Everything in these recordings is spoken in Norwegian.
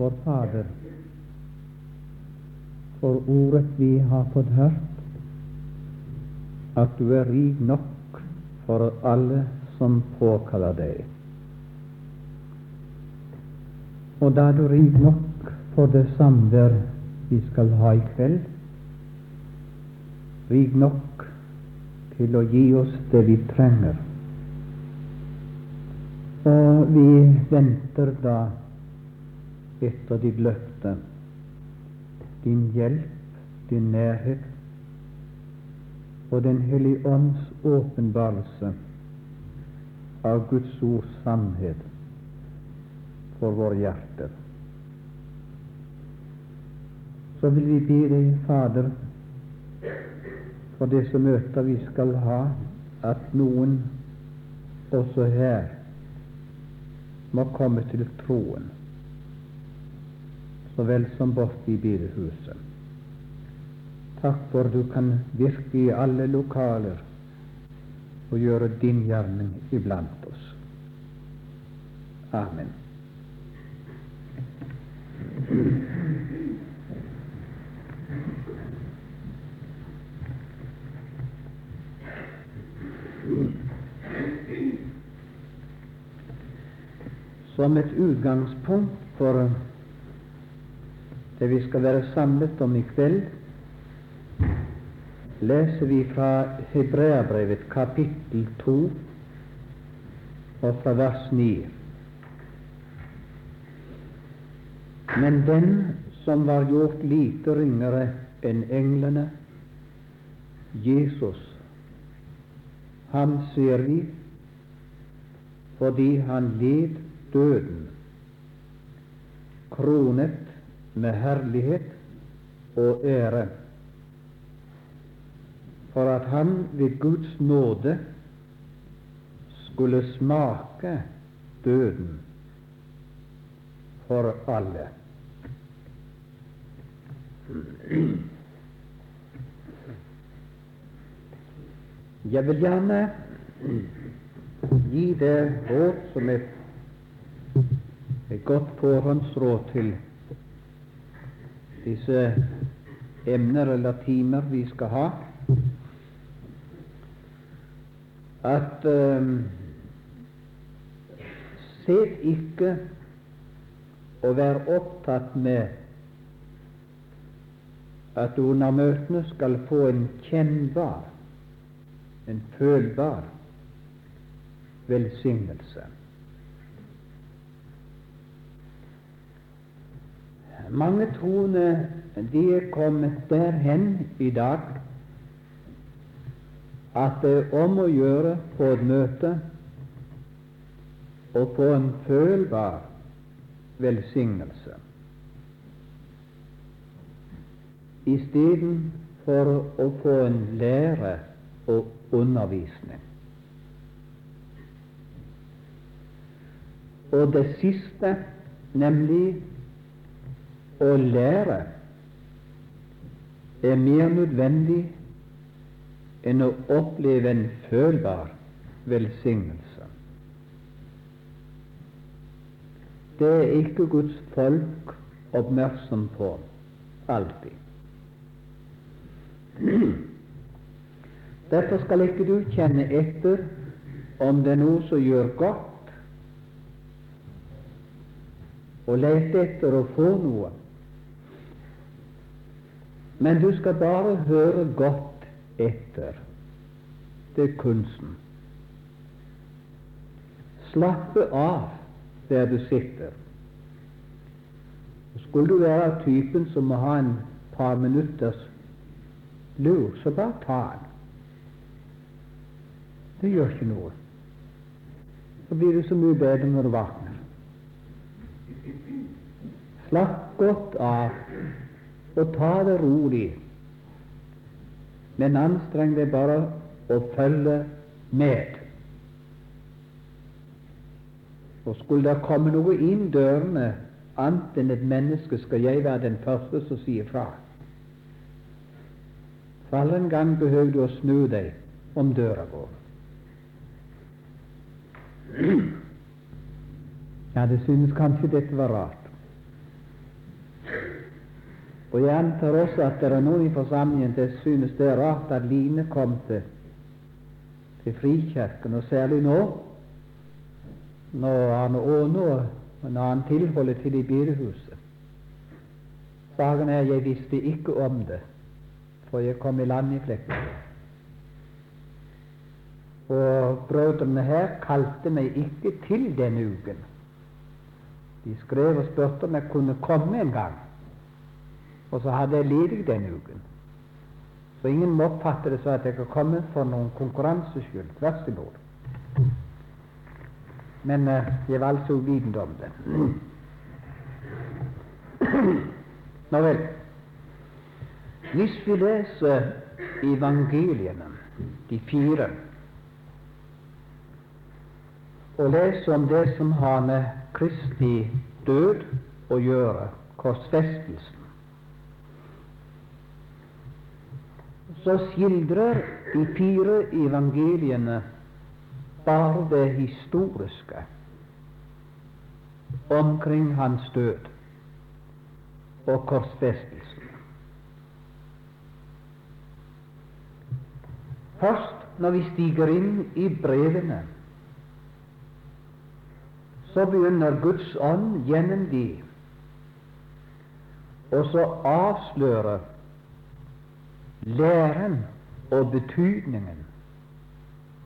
vår Fader, for ordet vi har fått hørt, at du er rik nok for alle som påkaller deg. Og da du rik nok for det samvær vi skal ha i kveld, rik nok til å gi oss det vi trenger. Og vi venter da etter ditt løfte, din hjelp, din nærhet og Den hellige ånds åpenbarelse av Guds ords sannhet for våre hjerter. Så vil vi be deg, Fader, for disse møter vi skal ha, at noen også her må komme til troen, så vel som borte i bedehuset. Takk for du kan virke i alle lokaler og gjøre din gjerning iblant oss. Amen. Som et utgangspunkt for det vi skal være samlet om i kveld, leser vi fra Hebreabrevet kapittel 2 og fra vers 9. Men den som var gjort lite ringere enn englene, Jesus, ham ser vi fordi han led døden, kronet med herlighet og ære, for at han ved Guds nåde skulle smake døden for alle. Jeg vil gjerne gi det råd som et, et godt forhåndsråd til disse emner eller timer vi skal ha, at um, Set ikke å være opptatt med at du under møtene skal få en kjennbar, en følbar velsignelse. Mange troende de er kommet derhen i dag at det er om å gjøre på et møte å få en følbar velsignelse istedenfor å få en lære og undervisning. Og det siste, nemlig å lære, er mer nødvendig enn å oppleve en følbar velsignelse. Det er ikke Guds folk oppmerksom på alltid. Derfor skal ikke du kjenne etter om det er noe som gjør godt, og lete etter å få noe. Men du skal bare høre godt etter. Det er kunsten. Slappe av der du sitter. Skulle du være typen som må ha en par minutters lur, så bare ta den. Det gjør ikke noe. Så blir det så mye bedre når du våkner. Slapp godt av og ta det rolig, men anstreng deg bare å følge med. Og skulle det komme noe inn dørene annet enn et menneske, skal jeg være den første som sier fra. For en gang behøver du å snu deg om døra går. Ja, det synes kanskje dette var rart. Og jeg antar også at det er noen i forsamlingen som synes det er rart at Line kom til, til Frikirken, og særlig nå, når han åner og en annen tilholder til i bilhuset. Saken er jeg visste ikke om det, for jeg kom i land i Flekkefjord. Og brødrene her kalte meg ikke til den uken. De skrev og spurte om jeg kunne komme en gang. Og så hadde jeg ledig denne uken. Så ingen må oppfatte det som at jeg har kommet for noen konkurranses skyld. Tvert imot. Men eh, jeg var altså uvitende om det. Nå vel. Hvis vi leser evangeliene, de fire, og leser om det som har med Kristi død å gjøre, korsfestelsen så skildrer de fire evangeliene bare det historiske omkring hans død og korsfestelsen. Først når vi stiger inn i brevene, så begynner Guds ånd gjennom de, og så avslører læren og betydningen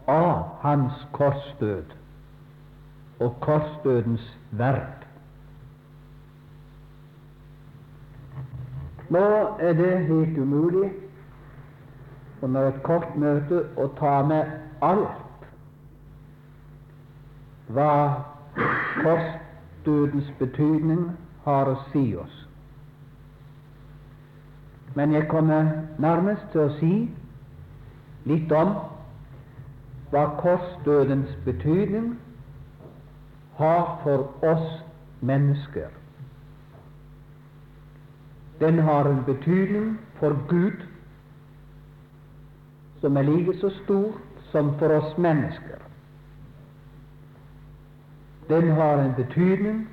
av hans korsdød og korsdødens verd. Nå er det helt umulig under et kort møte å ta med alt hva korsdødens betydning har å si oss men jeg kommer nærmest til å si litt om hva korsdødens betydning har for oss mennesker. Den har en betydning for Gud som er like så stor som for oss mennesker. Den har en betydning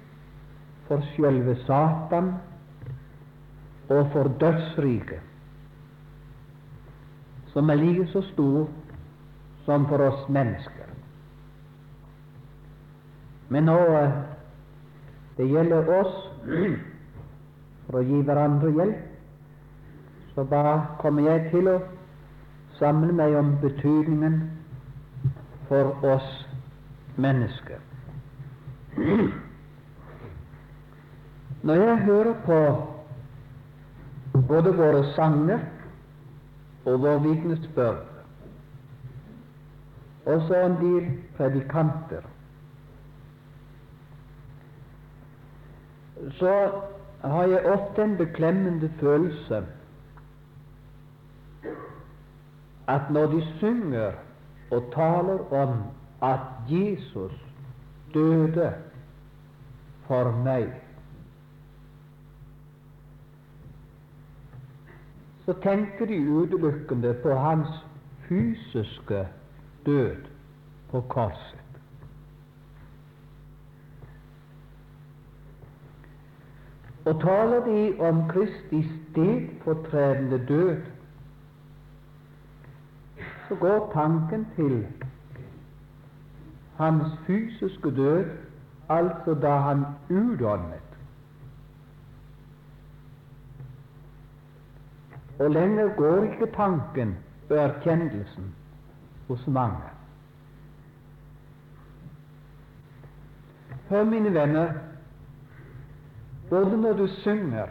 for selve Satan og for dødsriket, som er like så stor som for oss mennesker. Men nå eh, det gjelder oss for å gi hverandre hjelp, så da kommer jeg til å samle meg om betydningen for oss mennesker. Når jeg hører på både våre sanger og vår vitnesbyrd, også en del predikanter. Så har jeg ofte en beklemmende følelse at når de synger og taler om at Jesus døde for meg så tenker de utelukkende på hans fysiske død på korset. Og taler de om Kristi stedfortredende død, så går tanken til hans fysiske død, altså da han utåndet Og lenger går ikke tanken og erkjennelsen hos mange. Hør, mine venner, både når du synger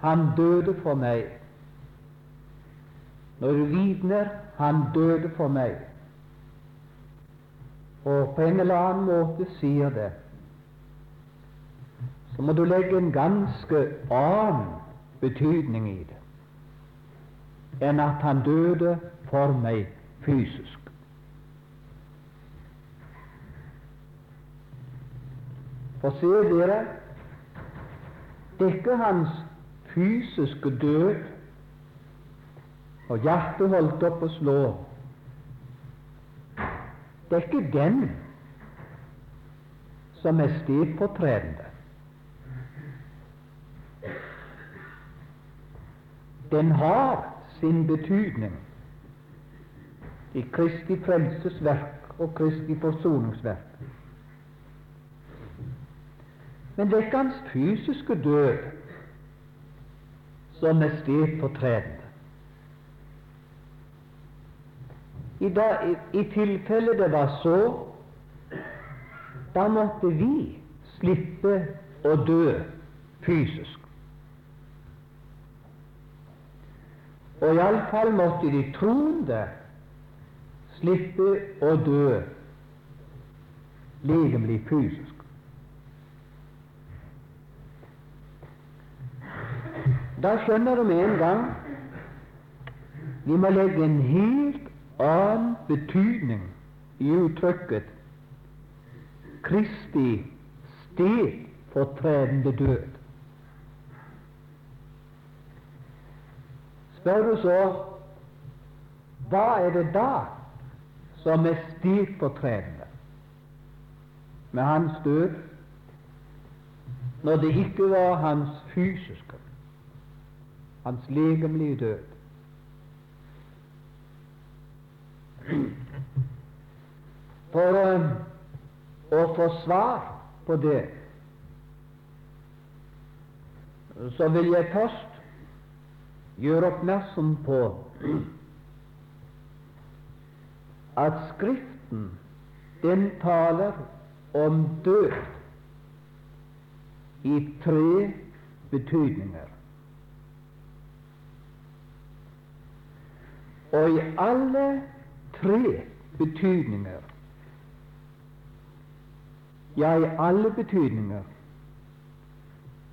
'Han døde for meg', når du vitner 'Han døde for meg', og på en eller annen måte sier det, så må du legge en ganske annen betydning i det enn at han døde for meg fysisk. For ser dere, det er ikke hans fysiske død og hjertet holdt opp å slå. Det er ikke den som er stedfortredende. Den har sin betydning i Kristi frelsesverk og Kristi forsoningsverk. Men det er ikke hans fysiske død som er stedfortredende. I, dag, i, I tilfelle det var så, da måtte vi slippe å dø fysisk. Og iallfall måtte de troende slippe å dø legemlig fysisk. Da skjønner du med en gang vi må legge en helt annen betydning i uttrykket Kristi sted for tredende død. Spør du så? Hva er det da som er stig på trærne med hans død, når det ikke var hans fysiske, hans legemlige død? For um, å få svar på det, så vil jeg først gjøre oppmerksom på at Skriften den taler om død i tre betydninger. Og i alle tre betydninger, ja, i alle betydninger,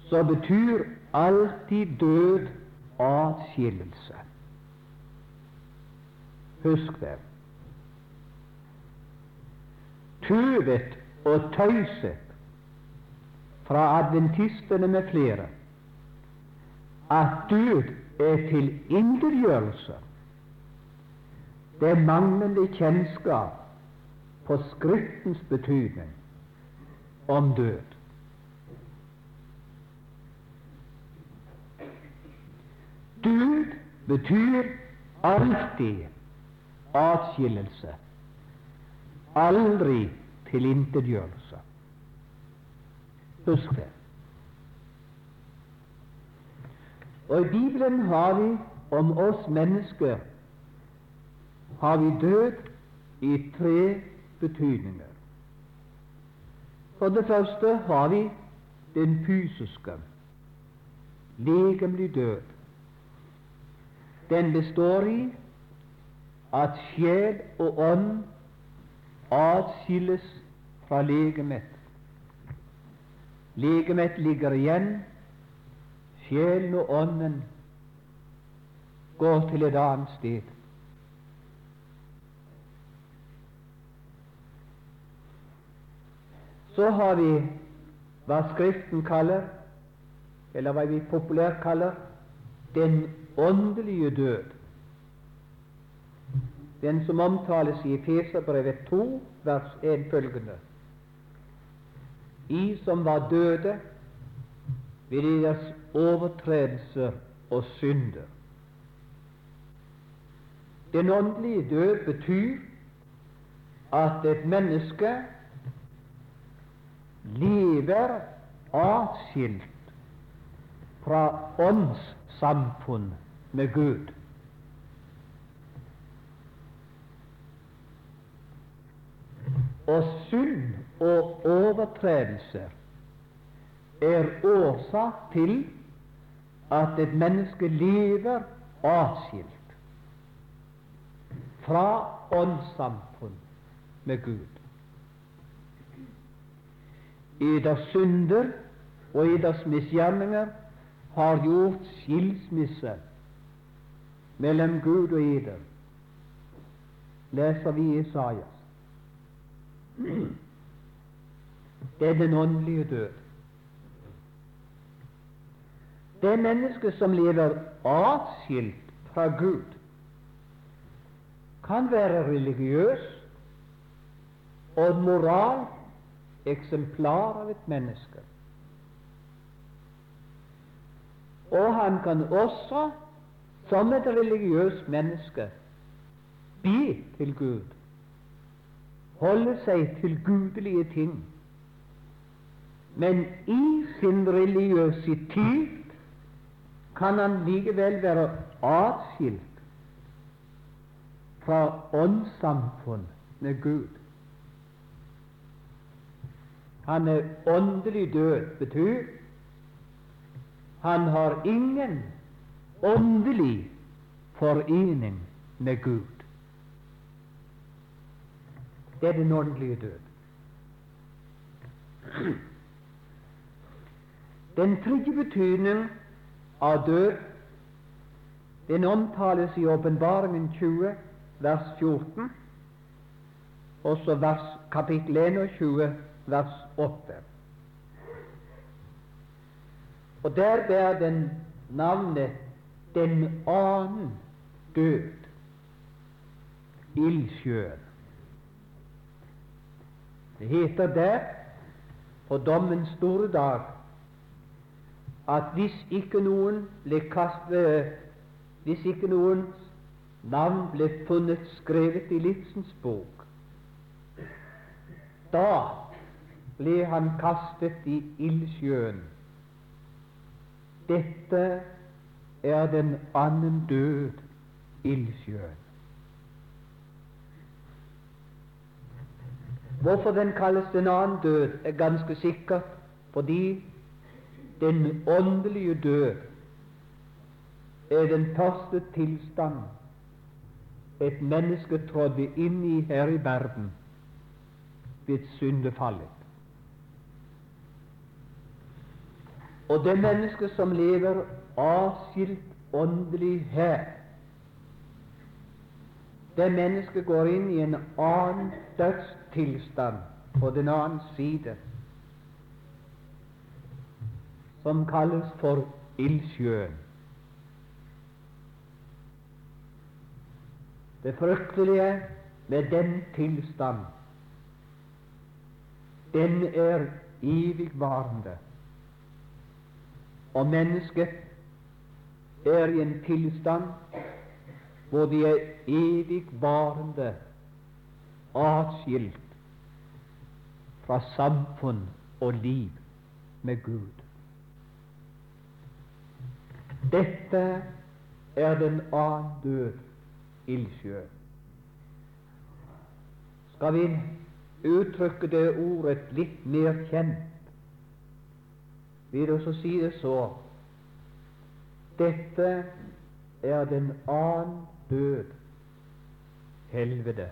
så betyr alltid død atskillelse. Husk det. Tøvet og tøyset fra adventistene med flere at død er tilintetgjørelse det er manglende kjennskap på Skriftens betydning om død. Død betyr alltid atskillelse, aldri tilintetgjørelse. Husk det. Og i Bibelen har vi om oss mennesker har vi død i tre betydninger. For det første har vi den fysiske, legemlig død. Den består i at sjel og ånd atskilles fra legemet. Legemet ligger igjen, sjelen og ånden går til et annet sted. Så har vi hva Skriften kaller, eller hva vi populært kaller, den åndelige død. Den som omtales i Efeserbrevet 2, vers 1 følgende. I som var døde ved deres overtredelser og synder. Den åndelige død betyr at et menneske lever atskilt fra åndssamfunn med Gud. Og synd og overtredelse er årsak til at et menneske lever atskilt fra åndssamfunn med Gud I eders synder og i deres misgjerninger har gjort skilsmisse mellom Gud og eder, leser vi Isaias. Det er den åndelige død. Det mennesket som lever atskilt fra Gud, kan være religiøs og moral eksemplar av et menneske. Og han kan også som et religiøst menneske be til Gud, holde seg til gudelige ting, men i sin religiøsitet kan han likevel være atskilt fra åndssamfunn med Gud. Han er åndelig død, betyr. Han har ingen åndelig forening med Gud. Det er den åndelige død. Den tredje betydning av død den omtales i Åpenbaringen 20, vers 14, og så vers kapittel 21, vers 8. Og der bærer den navnet Den annen død, ildsjøen. Det heter der på dommens store dag at hvis ikke noen ble kastet Hvis ikke noens navn ble funnet skrevet i livsens bok, da ble han kastet i ildsjøen. Dette er den annen død, ildsjøen. Hvorfor den kalles den annen død, er ganske sikkert fordi den åndelige død er den første tilstand et menneske trådte inn i her i verden ved syndefallet. Og det mennesket som lever avskilt åndelig her, det mennesket går inn i en annen dødstilstand på den annen side, som kalles for ildsjøen. Det fryktelige med den tilstand, den er evigvarende. Og mennesket er i en tilstand hvor de er evigvarende atskilt fra samfunn og liv med Gud. Dette er den annen død ildsjø. Skal vi uttrykke det ordet litt mer kjent, vil også si det så dette er den annen død, helvete.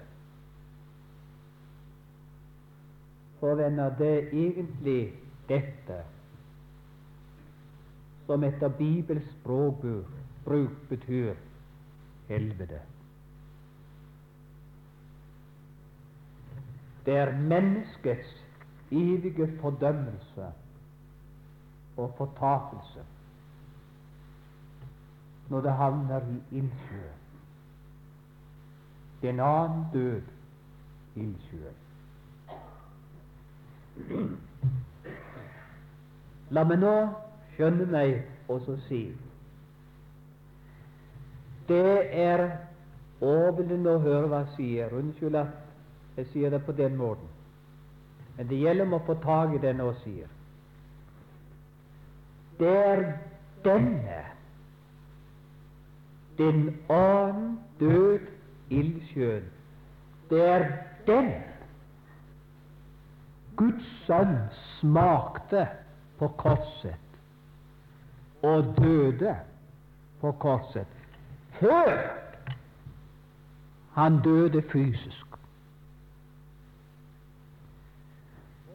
For venner, det er egentlig dette som etter Bibels språkbruk betyr helvete. Det er menneskets evige fordømmelse og fortapelse når det havner i ildsjøen. Den annen død ildsjøen. La meg nå skjønne meg og så si det er overveldende å høre hva jeg sier. Unnskyld at jeg sier det på den måten. Men det gjelder om å få tak i det jeg nå sier. Det er denne den annen død ildsjøen. Det er den Guds sønn smakte på korset og døde på korset før han døde fysisk.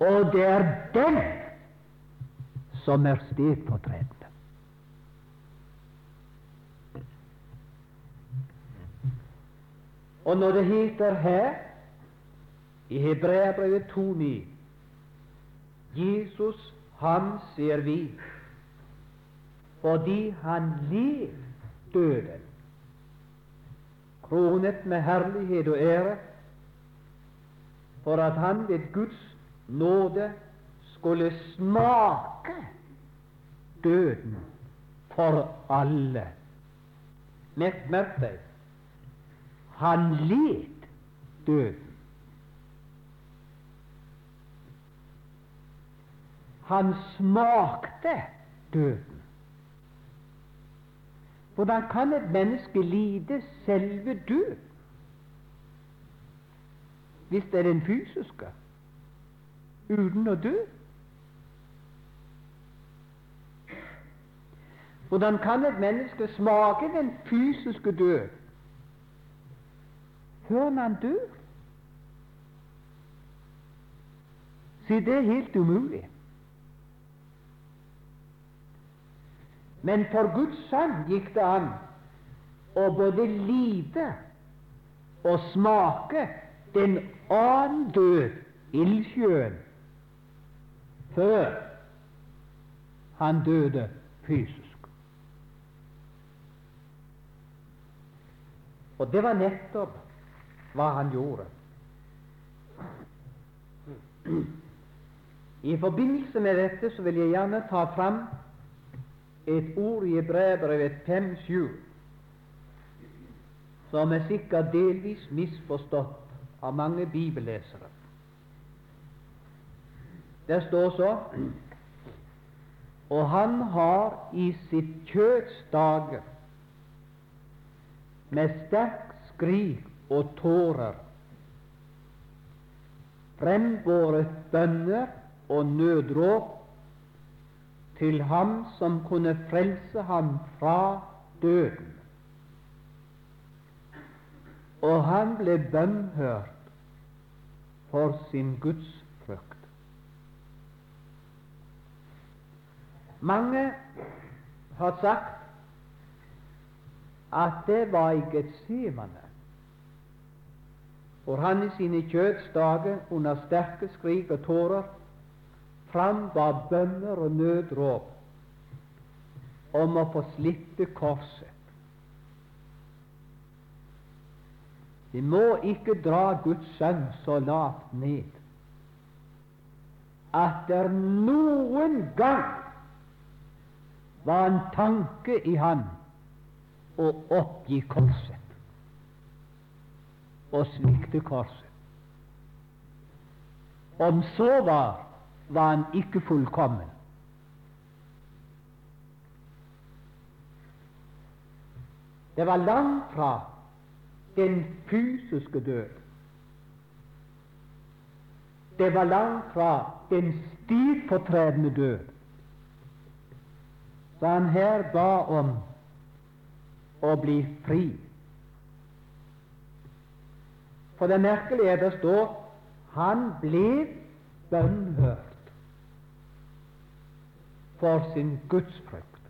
Og det er den som er stedfortreder. Og når det heter her i Hebreabrevet 2,9 Jesus, han ser vi fordi han led døden, kronet med herlighet og ære, for at han ved Guds nåde skulle smake døden for alle. Merk, merk deg, han led døden. Han smakte døden. Hvordan kan et menneske lide selve død hvis det er den fysiske, uten å dø? Hvordan kan et menneske smake den fysiske død før man dør? Si, det er helt umulig. Men for Guds sønn gikk det an å både lide og smake den annen død, ildsjøen, før han døde fysisk. Og det var nettopp hva han gjorde. I forbindelse med dette så vil jeg gjerne ta fram et ord i Hebreabrevet 5.7 som er sikkert delvis misforstått av mange bibellesere. Der står så Og han har i sitt kjøtts dager med sterk skrik og tårer frembåret bønner og nødråp til ham som kunne frelse ham fra døden. Og han ble bønnhørt for sin gudsfrykt. Mange har sagt at det var i Getsemane, hvor han i sine kjødsdager under sterke skrik og tårer frambar bønner og nødråp om å få slippe korset. Vi må ikke dra Guds sønn så lavt ned at det noen gang var en tanke i han å oppgi korset og svikte korset. Om så var, var han ikke fullkommen. Det var langt fra den fysiske død. Det var langt fra den stivfortredende død. Så han her ba om å bli fri. For det merkelige er det står han ble bønnhørt for sin gudsfrykt.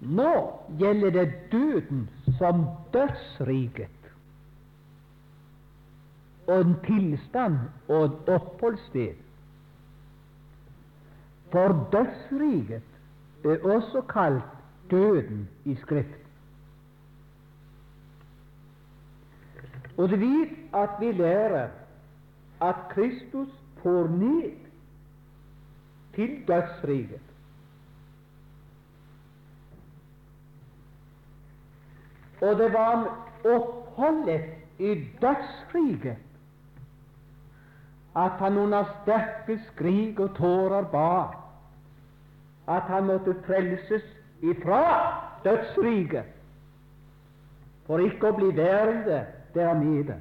Nå gjelder det døden som dødsriket og en tilstand og et oppholdssted. For dødsriket er også kalt døden i Skrift. Og du vet at vi lærer at Kristus får ned til dødsriket. Og det var oppholdet i dødsriket at han under sterke skrik og tårer ba at han måtte frelses ifra dødsriket for ikke å bli værende der nede.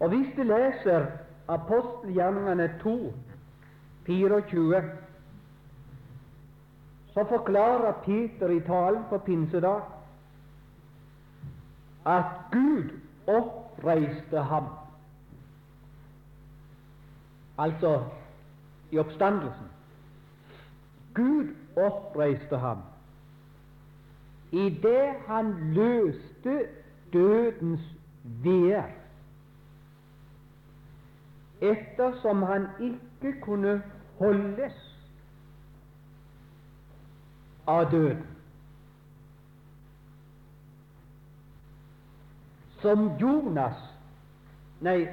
Og hvis du leser apostelgjerningene 2, 24, så forklarer Peter i talen på pinsedag at Gud oppreiste ham. Altså i oppstandelsen. Gud oppreiste ham idet han løste dødens veer ettersom han ikke kunne holdes av døden. Som Jonas Nei,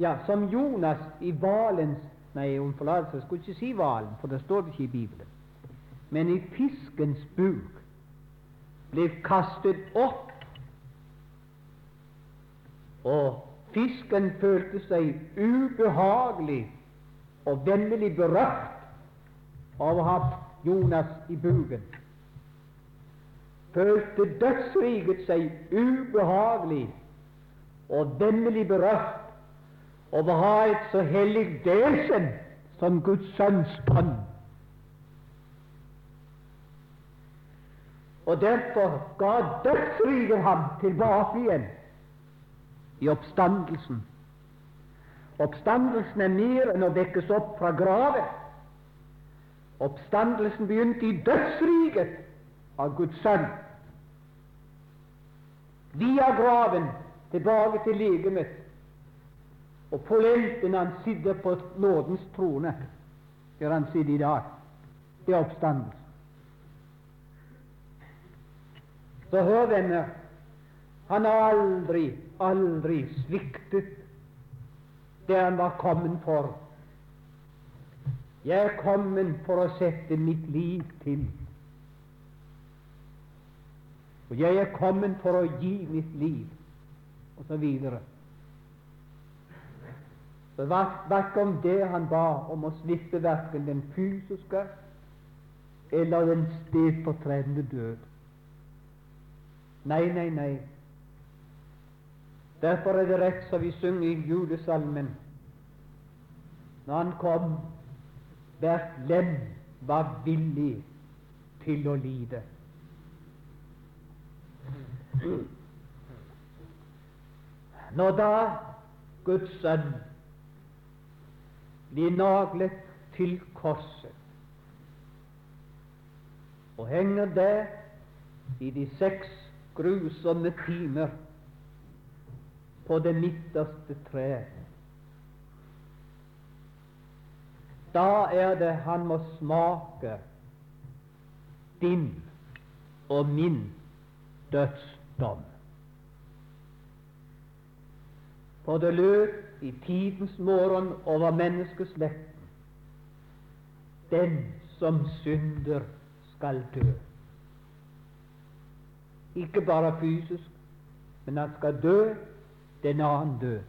ja, som Jonas i hvalens Nei, om forlatelse jeg skulle ikke si hvalen, for det står det ikke i Bibelen. Men i fiskens buk ble kastet opp, og fisken følte seg ubehagelig og vennlig berørt av å ha Jonas i buken. Følte dødsriket seg ubehagelig og vennlig berørt av å ha et så hellig vesen som Guds sønns ånd. Og derfor ga dødsriket ham tilbake igjen i oppstandelsen. Oppstandelsen er mer enn å vekkes opp fra graven. Oppstandelsen begynte i dødsriket av Guds sønn. Via graven tilbake til legemet og polenten han sitter på nådens trone, der han sitter i dag. Det er oppstandelse. Så hør, venner, han har aldri, aldri sviktet det han var kommet for. Jeg er kommet for å sette mitt liv til. Og jeg er kommet for å gi mitt liv, og så videre. Så om det han ba om å slippe verken den fysiske eller den stedfortredende død. Nei, nei, nei. Derfor er det rett som vi synger i julesalmen. Når han kom, hvert lem var villig til å lide. Når da Guds sønn blir naglet til korset og henger der i de seks grusomme timer på det midterste treet. Da er det han må smake din og min dødsdom. For det løp i tidens morgen over menneskeslekten. Den som synder, skal dø. Ikke bare fysisk, men han skal dø den annen død.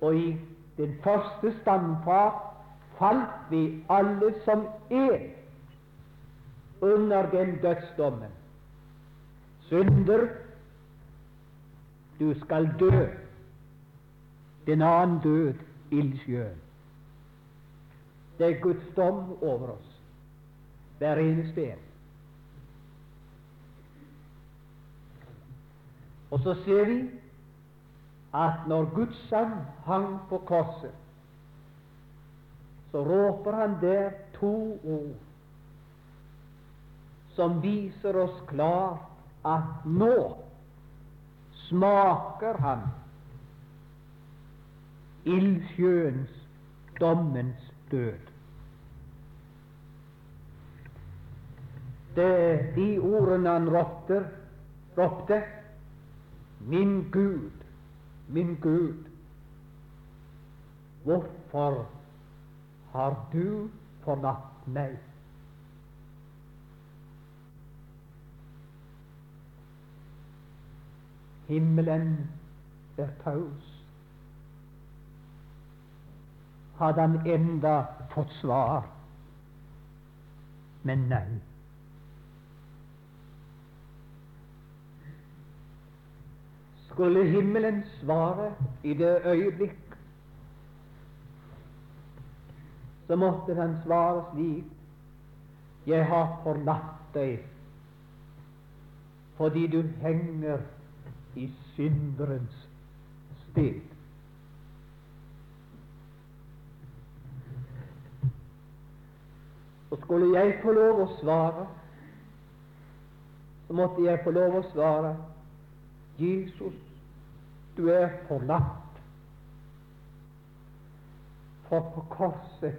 Og i den første standfart falt vi alle som én under den dødsdommen. Synder du skal dø. Den annen død, ildsjøen. Det er Guds dom over oss, hver eneste en. Og så ser vi at når Guds sang hang på korset, så råper han der to ord som viser oss klart at nå smaker han ildsjøens, dommens død. Det er de ordene han ropte, ropte Min Gud, min Gud, hvorfor har du forlatt meg? Himmelen er taus. Hadde han enda fått svar? Men nei. Skulle himmelen svare i det øyeblikk, så måtte han svare slik Jeg har forlatt deg fordi du henger i synderens sted. Og skulle jeg få lov å svare, så måtte jeg få lov å svare Jesus, du er forlatt. For på korset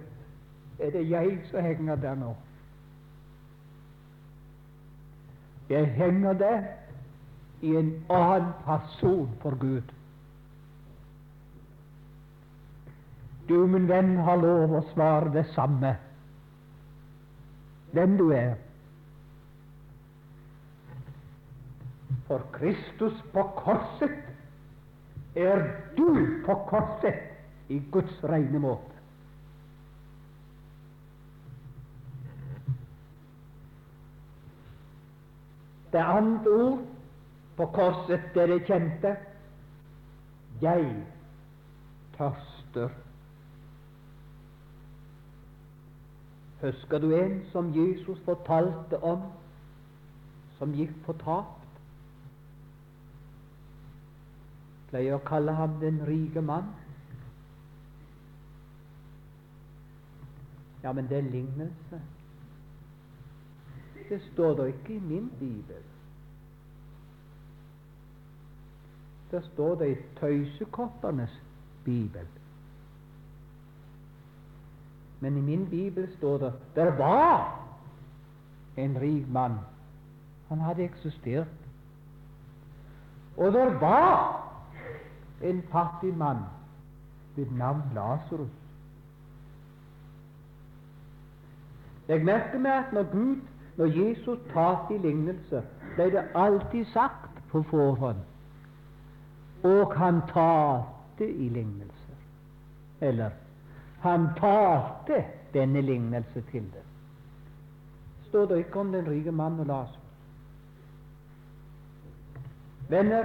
er det jeg som henger der nå. Jeg henger der i en annen person for Gud. Du, min venn, har lov å svare det samme, hvem du er. For Kristus på korset er du på korset i Guds rene måte. Det andre ord på korset, dere kjente Jeg tørster. Husker du en som Jesus fortalte om, som gikk fortapt? Pleier å kalle ham den rike mann. Ja, men det er lignelse. Det står da ikke i min bibel. Det står det i tøysekoppernes bibel. Men i min bibel står det der var en rik mann. Han hadde eksistert. Og der var en fattig mann ved navn Lasarus. Jeg merker meg at når Gud, når Jesus talte i lignelse, ble det alltid sagt på forhånd. Og han talte i lignelser. Eller han talte denne lignelse til det. Står det ikke om den rike mann og Lasarus? Venner,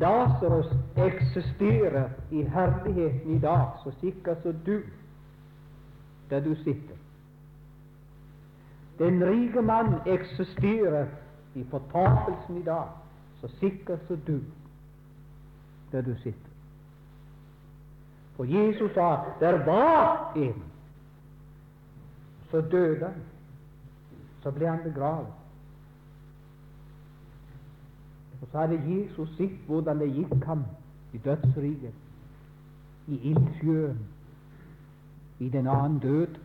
Lasarus eksisterer i herligheten i dag, så sikkert som du, der du sitter. Den rike mann eksisterer i fortapelsen i dag, så sikkert som du, der du sitter. For Jesus sa der var en. Så døde han. Så ble han begravet. Og så hadde Jesus sett hvordan det gikk ham i dødsriket, i ildsjøen, i den annen død.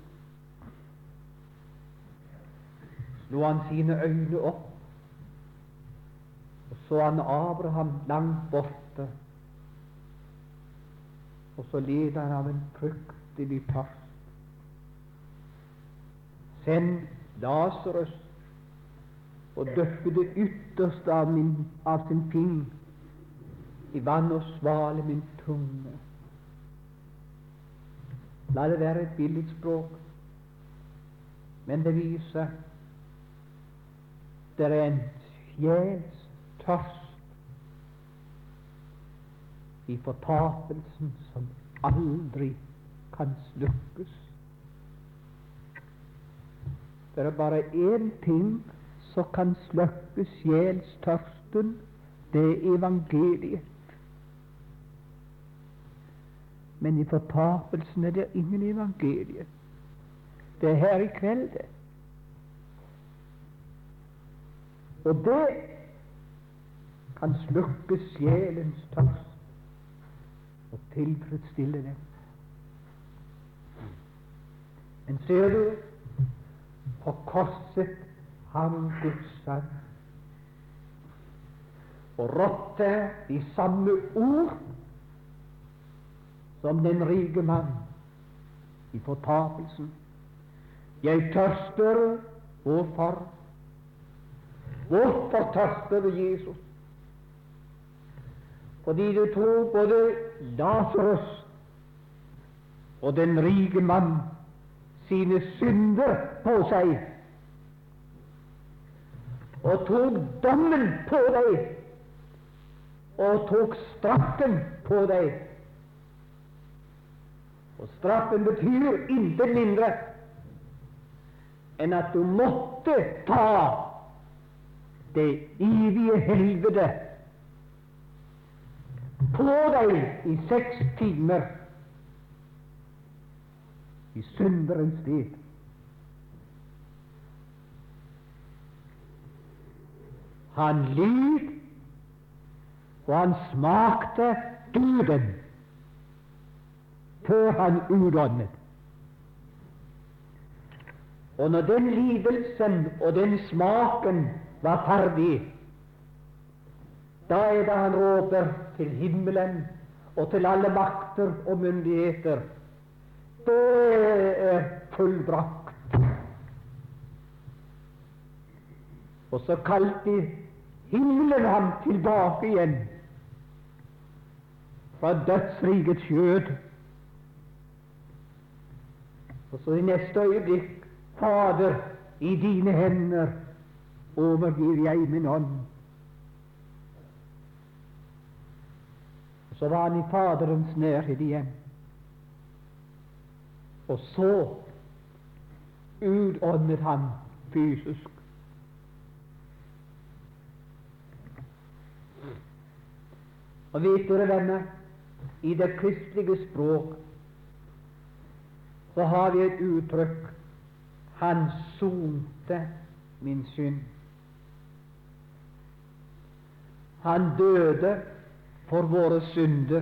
Slo han sine øyne opp, og så han Abraham langt borte og så led han av en fryktelig tørst. Send Lasarus og døppe det ytterste av, min, av sin ping i vann og svale min tunge. La det være et billedspråk, men det viser det er en sjels tørst i fortapelsen som aldri kan slukkes. Det er bare én ting som kan slukke sjelstørsten. Det er evangeliet. Men i fortapelsen er det ingen evangelie. Det er her i kveld, det. Og det kan slukke sjelens tørst og tilfredsstille den. Men ser du, på korset hang Guds sønn. Og rådte de samme ord som den rike mann i fortapelsen. Jeg tørster. Hvorfor? Hvorfor tørster du, Jesus? Fordi du tror både Lasarus og den rike mann sine synder på seg og tok dommen på deg og tok straffen på deg. Og straffen betyr intet mindre enn at du måtte ta det evige helvete på deg i seks timer i synderens sted. Han lid, og han smakte døden før han utåndet. Og når den lidelsen og den smaken var ferdig, da er det han råper til himmelen og til alle makter og myndigheter det er fullbrakt. Og så kalte himmelen ham tilbake igjen fra dødsrikets skjød. Og så i neste øyeblikk Fader, i dine hender overgir jeg min ånd. Så var han i Faderens nærhet igjen. Og så utåndet han fysisk. Og vet dere, venner, i det kristelige språk så har vi et uttrykk Han sonte min synd. Han døde for våre synder.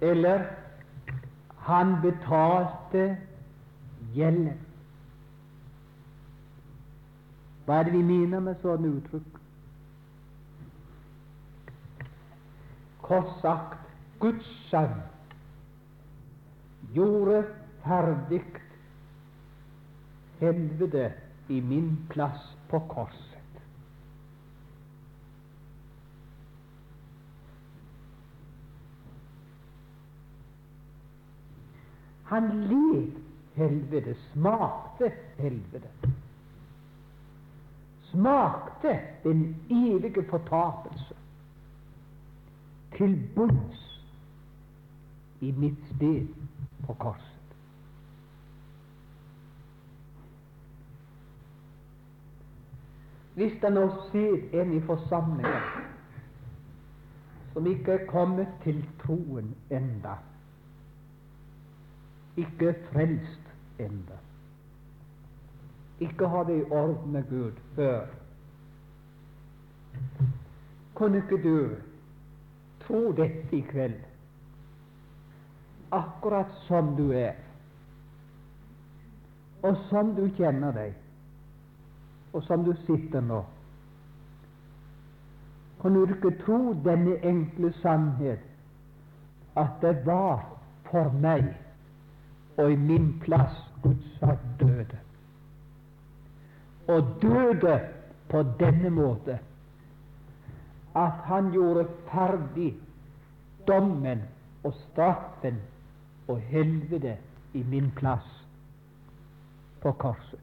Eller han betalte gjelden. Hva er det vi mener med sånne uttrykk? Kort sagt Guds sønn gjorde ferdig helvete i min plass på korset. Han led helvete, smakte helvete. Smakte den evige fortapelse til bunns i mitt sted på korset. Hvis det nå ser en i forsamlingen som ikke er kommet til troen enda, ikke frelst enda, ikke har det i orden med Gud før, kunne ikke du tro dette i kveld, akkurat som du er, og som du kjenner deg? og som du sitter nå, kan du ikke tro denne enkle sannhet? At det var for meg og i min plass Gud sa døde. Og døde på denne måte at han gjorde ferdig dommen og straffen og helvete i min plass på korset.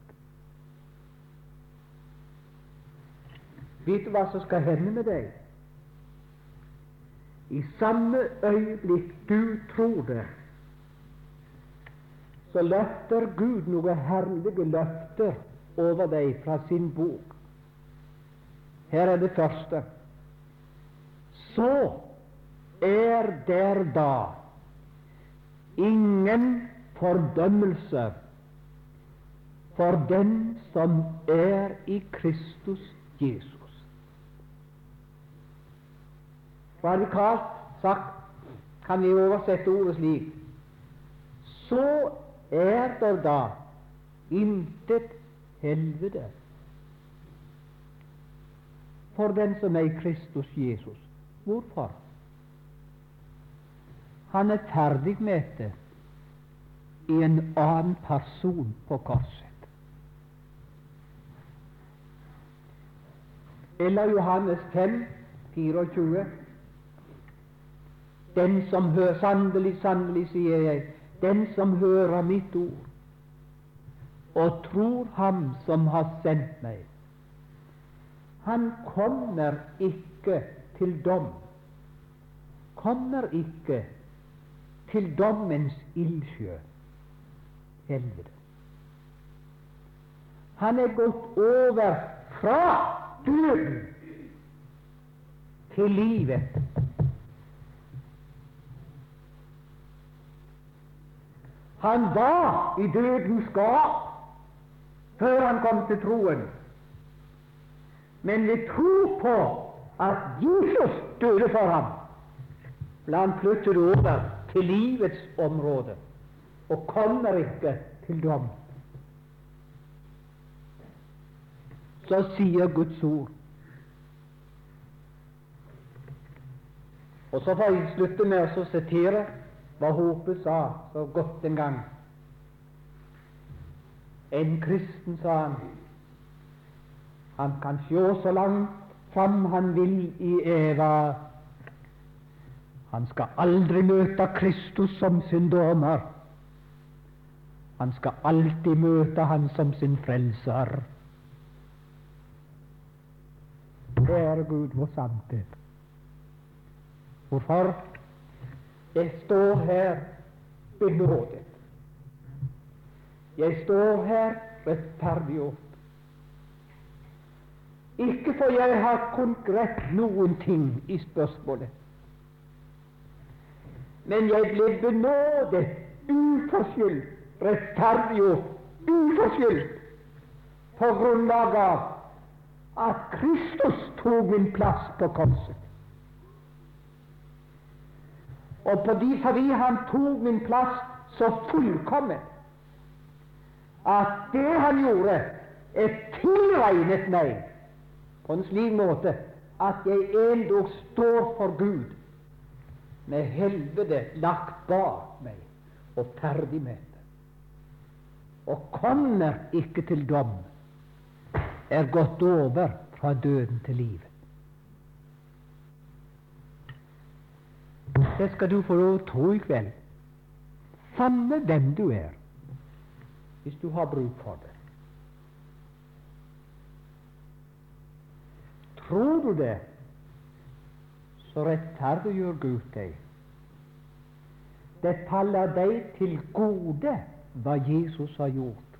Vet du hva som skal hende med deg? I samme øyeblikk du tror det, så løfter Gud noen herlige løfter over deg fra sin bok. Her er det første. Så er der da ingen fordømmelse for den som er i Kristus Jesus. Radikalt sagt kan vi oversette ordet slik Så er det da intet helvete for den som er i Kristus Jesus. Hvorfor? Han er ferdig med det i en annen person på korset. Eller Johannes 5, 24. Den som hører Sannelig, sannelig, sier jeg, den som hører mitt ord og tror Ham som har sendt meg, han kommer ikke til dom, kommer ikke til dommens ildsjø, helvete. Han er gått over fra døden til livet. Han var i dødens gap før han kom til troen. Men ved tro på at Jesus døde for ham, ble han flyttet over til livets område og kommer ikke til dom. Så sier Guds ord Og så får jeg slutte med å sitere hva Hope sa så godt en gang. En kristen, sa han, han kan sjå så langt fram han vil i Eva. Han skal aldri møte Kristus som sin dommer. Han skal alltid møte Han som sin frelser. Kjære Gud, hvor sant det Hvorfor? Jeg står her benådet. Jeg står her rettferdig opp. Ikke for jeg har konkret noen ting i spørsmålet, men jeg ble benådet uforskyldt, rettferdiggjort, uforskyldt, på grunnlag av at Kristus tok min plass på korset. Og fordi, fordi han tok min plass så fullkomment at det han gjorde, er tilregnet meg på en slik måte at jeg endog står for Gud med helvete lagt bak meg og ferdig med det, og kommer ikke til dom, er gått over fra døden til livet. Det skal du få lov til å tro i kveld. Samme hvem du er hvis du har bruk for det. Tror du det, så rettferdiggjør Gud deg. Det faller deg til gode hva Jesus har gjort.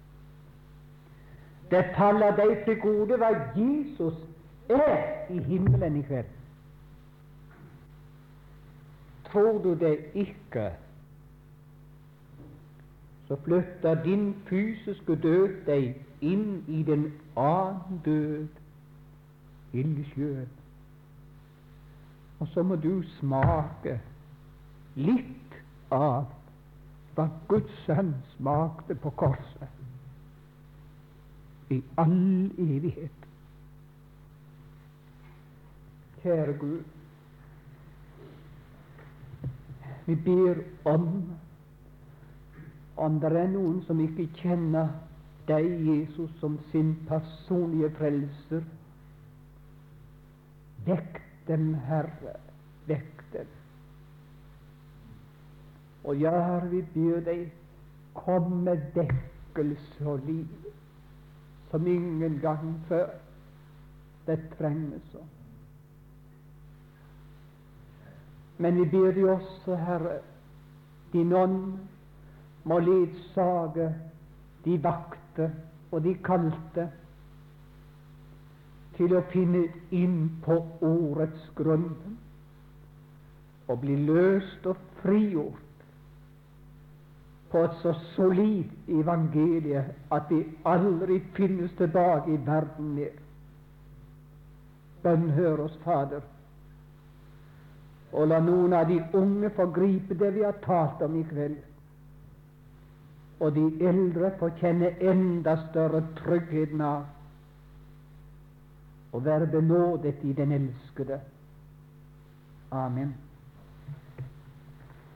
Det faller deg til gode hva Jesus er i himmelen i kveld. Tror du det ikke, så flytter din fysiske død deg inn i den annen død, ildsjøen. Og så må du smake litt av hva Guds sønn smakte på korset i all evighet. Kjære Gud, vi ber om om det er noen som ikke kjenner deg, Jesus, som sin personlige frelser, vekk dem, Herre, vekk dem. Og ja, Herre, vi ber deg, kom med vekkelse og liv som ingen gang før. Det trenges. Men vi ber deg også, Herre, din ånd må ledsage de vakte og de kalte til å finne inn på ordets grunn og bli løst og frigjort på et så solid evangelie at det aldri finnes tilbake i verden mer. Bønn hør oss, Fader, og la noen av de unge få gripe det vi har talt om i kveld og de eldre får kjenne enda større tryggheten av å være benådet i den elskede. Amen.